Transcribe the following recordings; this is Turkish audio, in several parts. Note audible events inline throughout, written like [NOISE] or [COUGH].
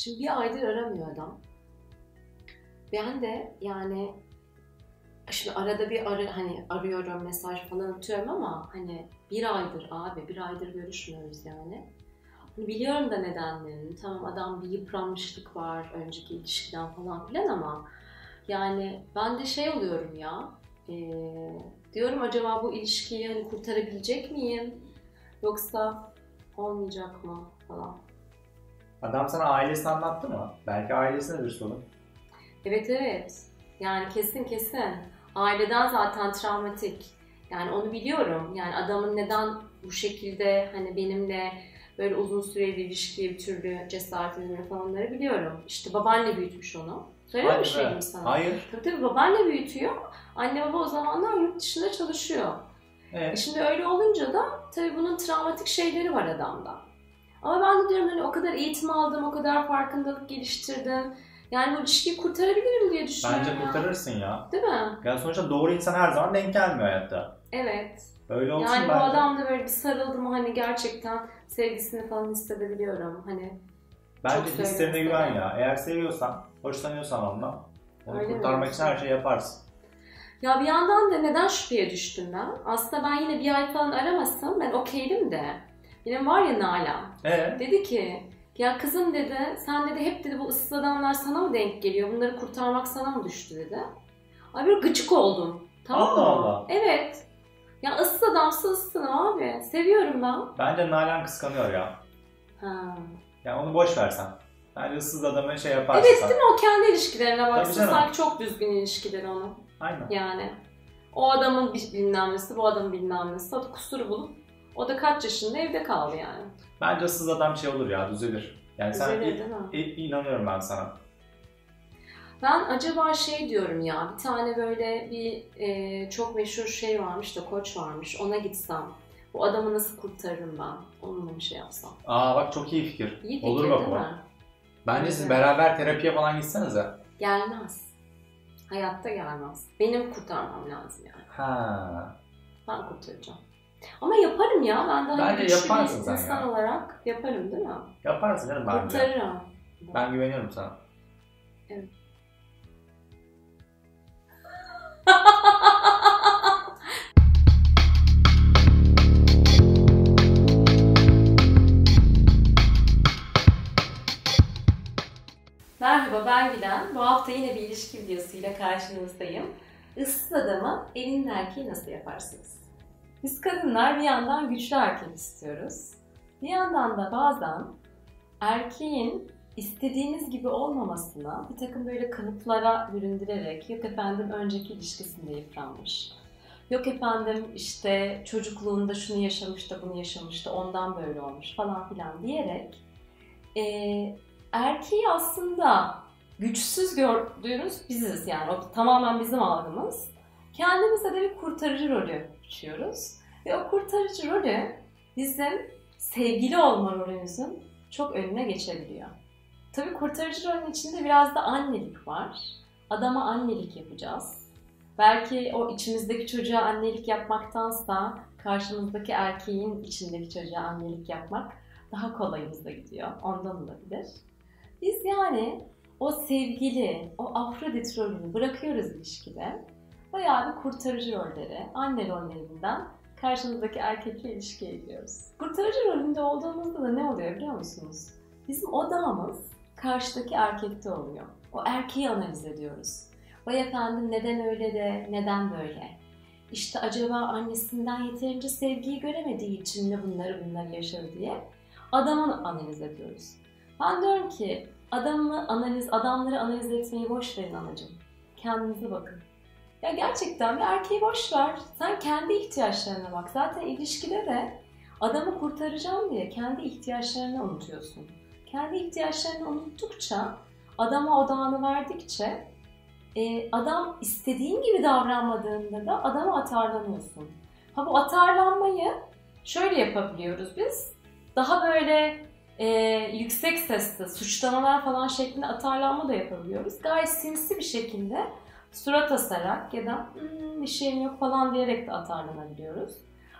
Şimdi bir aydır aramıyor adam. Ben de yani şimdi arada bir ara, hani arıyorum mesaj falan atıyorum ama hani bir aydır abi bir aydır görüşmüyoruz yani. Hani biliyorum da nedenlerini. Tamam adam bir yıpranmışlık var önceki ilişkiden falan filan ama yani ben de şey oluyorum ya e, diyorum acaba bu ilişkiyi hani kurtarabilecek miyim yoksa olmayacak mı falan. Adam sana ailesini anlattı mı? Belki ailesine de sorun. Evet evet. Yani kesin kesin. Aileden zaten travmatik. Yani onu biliyorum. Yani adamın neden bu şekilde hani benimle böyle uzun süreli ilişkiye bir türlü cesaret edemiyor falan onları biliyorum. İşte babaanne büyütmüş onu. Söylemiş Hadi be. miydim sana? Hayır. Tabii tabii babaanne büyütüyor. Anne baba o zamanlar yurt dışında çalışıyor. E Evet. şimdi öyle olunca da tabii bunun travmatik şeyleri var adamda. Ama ben de diyorum hani o kadar eğitim aldım, o kadar farkındalık geliştirdim. Yani bu ilişkiyi kurtarabilirim diye düşünüyorum. Bence ya. kurtarırsın ya. Değil mi? Yani sonuçta doğru insan her zaman denk gelmiyor hayatta. Evet. Öyle olsun Yani bu bence. adam da böyle bir sarıldı mı hani gerçekten sevgisini falan hissedebiliyorum. Hani Bence hislerine güven ya. Eğer seviyorsan, hoşlanıyorsan ondan onu Öyle mi kurtarmak için diyorsun? her şeyi yaparsın. Ya bir yandan da neden şüpheye düştüm ben? Aslında ben yine bir ay falan aramasam ben okeydim de. Benim var ya Nalan. Ee, Dedi ki ya kızım dedi sen dedi hep dedi bu ıssız adamlar sana mı denk geliyor? Bunları kurtarmak sana mı düştü dedi. Ay böyle gıcık oldum. Tamam mı? Allah Allah. Evet. Ya ıssız adamsa ıssın abi. Seviyorum ben. bence Nalan kıskanıyor ya. Ha. Yani onu boş versen. Bence ıssız adamı şey yaparsın Evet değil mi? O kendi ilişkilerine baksın. Sanki çok düzgün ilişkileri onun. Aynen. Yani. O adamın bilmem nesi, bu adamın bilmem nesi. Kusuru bulup o da kaç yaşında evde kaldı yani. Bence ıssız adam şey olur ya, düzelir. Yani sen Düzelir değil mi? inanıyorum ben sana. Ben acaba şey diyorum ya, bir tane böyle bir e, çok meşhur şey varmış da koç varmış, ona gitsem. Bu adamı nasıl kurtarırım ben? Onunla bir şey yapsam. Aa bak çok iyi fikir. İyi fikir olur bak değil o. mi? Bence siz Evet. beraber terapiye falan gitsenize. Gelmez. Hayatta gelmez. Benim kurtarmam lazım yani. Ha. Ben kurtaracağım. Ama yaparım ya. Ben de hani Bence güçlü yaparsın bir insan ya. olarak yaparım değil mi? Yaparsın canım bence. Kurtarırım. Ben güveniyorum sana. [LAUGHS] Merhaba ben Gülen. Bu hafta yine bir ilişki videosuyla karşınızdayım. Issız adamı evinin erkeği nasıl yaparsınız? Biz kadınlar bir yandan güçlü erkek istiyoruz. Bir yandan da bazen erkeğin istediğimiz gibi olmamasına bir takım böyle kalıplara büründürerek yok efendim önceki ilişkisinde yıpranmış. Yok efendim işte çocukluğunda şunu yaşamış da bunu yaşamış da ondan böyle olmuş falan filan diyerek eee erkeği aslında güçsüz gördüğümüz biziz yani. O tamamen bizim algımız. Kendimize de bir kurtarıcı rolü biçiyoruz. Ve o kurtarıcı rolü bizim sevgili olma rolümüzün çok önüne geçebiliyor. Tabii kurtarıcı rolün içinde biraz da annelik var. Adama annelik yapacağız. Belki o içimizdeki çocuğa annelik yapmaktansa karşımızdaki erkeğin içindeki çocuğa annelik yapmak daha kolayımıza gidiyor. Ondan olabilir. Biz yani o sevgili, o Afrodit rolünü bırakıyoruz ilişkide. Bayağı bir kurtarıcı rolleri, anne rollerinden karşımızdaki erkekle ilişkiye gidiyoruz. Kurtarıcı rolünde olduğumuzda da ne oluyor biliyor musunuz? Bizim odağımız karşıdaki erkekte oluyor. O erkeği analiz ediyoruz. Vay efendim neden öyle de neden böyle? İşte acaba annesinden yeterince sevgiyi göremediği için mi bunları bunları yaşadı diye adamı analiz ediyoruz. Ben diyorum ki adamı analiz, adamları analiz etmeyi boş verin anacığım. Kendinize bakın. Ya gerçekten bir erkeği boş ver. Sen kendi ihtiyaçlarına bak. Zaten ilişkide de adamı kurtaracağım diye kendi ihtiyaçlarını unutuyorsun. Kendi ihtiyaçlarını unuttukça, adama odağını verdikçe e, adam istediğin gibi davranmadığında da adama atarlanıyorsun. Ha bu atarlanmayı şöyle yapabiliyoruz biz. Daha böyle e, yüksek sesle suçlamalar falan şeklinde atarlanma da yapabiliyoruz. Gayet sinsi bir şekilde surat asarak ya da "Hmm, bir şeyim yok falan diyerek de atarlanabiliyoruz.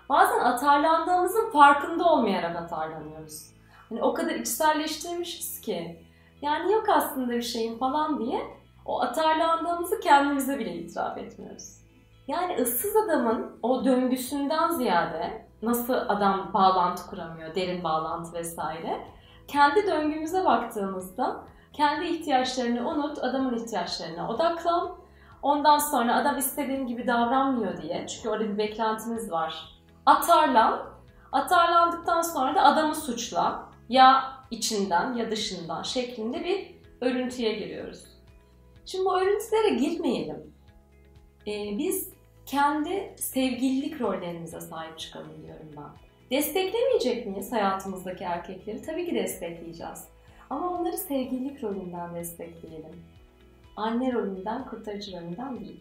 Bazen atarlandığımızın farkında olmayarak atarlanıyoruz. Hani o kadar içselleştirmişiz ki Yani yok aslında bir şeyin falan diye o atarlandığımızı kendimize bile itiraf etmiyoruz. Yani ıssız adamın o döngüsünden ziyade nasıl adam bağlantı kuramıyor, derin bağlantı vesaire. Kendi döngümüze baktığımızda kendi ihtiyaçlarını unut, adamın ihtiyaçlarına odaklan. Ondan sonra adam istediğin gibi davranmıyor diye. Çünkü orada bir beklentimiz var. Atarlan. Atarlandıktan sonra da adamı suçla. Ya içinden ya dışından şeklinde bir örüntüye giriyoruz. Şimdi bu örüntülere girmeyelim. Ee, biz kendi sevgililik rollerimize sahip çıkalım diyorum ben. Desteklemeyecek miyiz hayatımızdaki erkekleri? Tabii ki destekleyeceğiz. Ama onları sevgililik rolünden destekleyelim. Anne rolünden, kurtarıcı rolünden değil.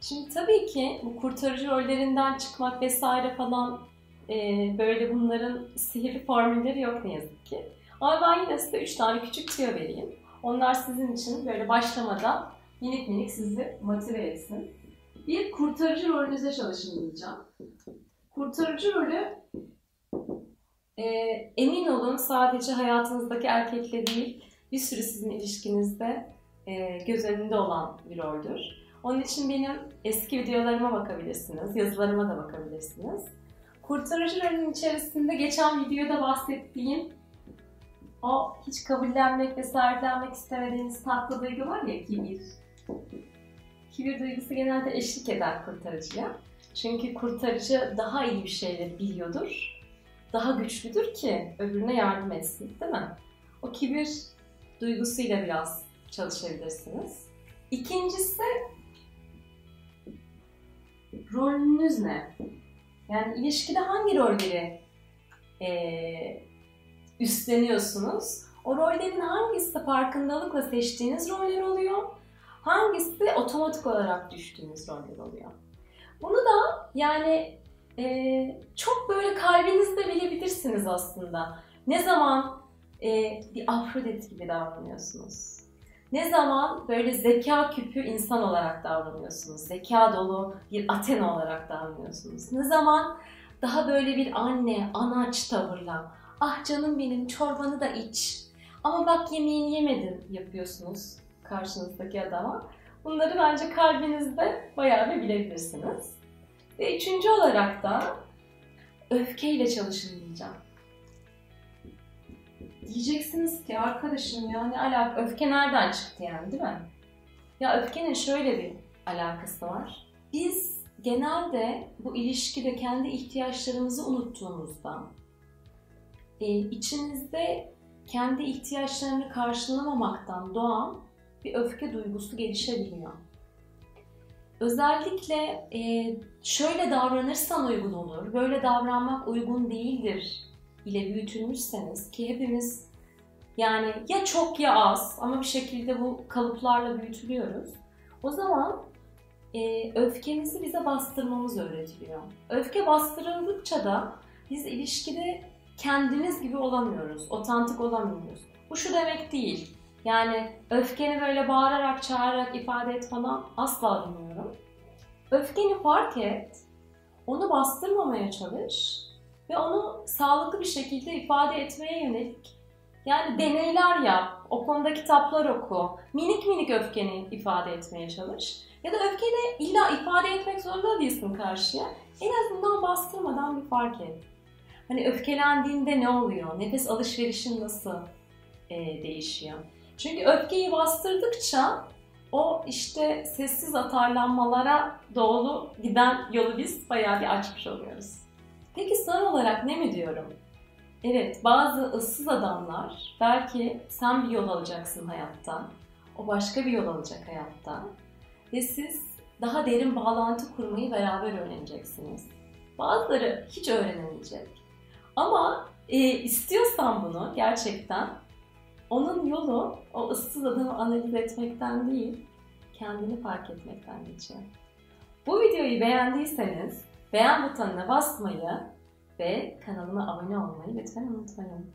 Şimdi tabii ki bu kurtarıcı rollerinden çıkmak vesaire falan e, böyle bunların sihirli formülleri yok ne yazık ki. Ama ben yine size 3 tane küçük tüyo vereyim. Onlar sizin için böyle başlamadan minik minik sizi motive etsin. Bir kurtarıcı rolünüze çalışın diyeceğim. Kurtarıcı rolü e, emin olun sadece hayatınızdaki erkekle değil bir sürü sizin ilişkinizde e, göz önünde olan bir roldür. Onun için benim eski videolarıma bakabilirsiniz, yazılarıma da bakabilirsiniz. Kurtarıcı rolün içerisinde geçen videoda bahsettiğim o hiç kabullenmek ve sahiplenmek istemediğiniz tatlı duygu var ya kibir. Kibir duygusu genelde eşlik eder kurtarıcıya. Çünkü kurtarıcı daha iyi bir şeyleri biliyordur. Daha güçlüdür ki öbürüne yardım etsin değil mi? O kibir duygusuyla biraz çalışabilirsiniz. İkincisi rolünüz ne? Yani ilişkide hangi rolleri e, üstleniyorsunuz? O rollerin hangisi farkındalıkla seçtiğiniz roller oluyor? Hangisi otomatik olarak düştüğünüz roller oluyor? Bunu da yani e, çok böyle kalbinizde bilebilirsiniz aslında. Ne zaman e, bir Afrodit gibi davranıyorsunuz? Ne zaman böyle zeka küpü insan olarak davranıyorsunuz? Zeka dolu bir Athena olarak davranıyorsunuz? Ne zaman daha böyle bir anne, anaç tavırla ah canım benim çorbanı da iç ama bak yemeğini yemedin yapıyorsunuz karşınızdaki adama. Bunları bence kalbinizde bayağı bir bilebilirsiniz. Ve üçüncü olarak da öfkeyle çalışın diyeceğim. Diyeceksiniz ki arkadaşım ya ne alaka öfke nereden çıktı yani değil mi? Ya öfkenin şöyle bir alakası var. Biz genelde bu ilişkide kendi ihtiyaçlarımızı unuttuğumuzda e, içinizde kendi ihtiyaçlarını karşılamamaktan doğan bir öfke duygusu gelişebiliyor. Özellikle e, şöyle davranırsan uygun olur, böyle davranmak uygun değildir ile büyütülmüşseniz ki hepimiz yani ya çok ya az ama bir şekilde bu kalıplarla büyütülüyoruz. O zaman e, öfkemizi bize bastırmamız öğretiliyor. Öfke bastırıldıkça da biz ilişkide kendimiz gibi olamıyoruz, otantik olamıyoruz. Bu şu demek değil. Yani öfkeni böyle bağırarak, çağırarak ifade et falan asla demiyorum. Öfkeni fark et, onu bastırmamaya çalış ve onu sağlıklı bir şekilde ifade etmeye yönelik yani deneyler yap, o konuda kitaplar oku, minik minik öfkeni ifade etmeye çalış. Ya da öfkeni illa ifade etmek zorunda değilsin karşıya. En azından bastırmadan bir fark et. Hani öfkelendiğinde ne oluyor? Nefes alışverişin nasıl e, değişiyor? Çünkü öfkeyi bastırdıkça o işte sessiz atarlanmalara doğru giden yolu biz bayağı bir açmış oluyoruz. Peki son olarak ne mi diyorum? Evet, bazı ıssız adamlar belki sen bir yol alacaksın hayatta, o başka bir yol alacak hayatta ve siz daha derin bağlantı kurmayı beraber öğreneceksiniz. Bazıları hiç öğrenemeyecek. Ama e, istiyorsan bunu gerçekten onun yolu o ıssız adamı analiz etmekten değil, kendini fark etmekten geçiyor. Bu videoyu beğendiyseniz beğen butonuna basmayı ve kanalıma abone olmayı lütfen unutmayın.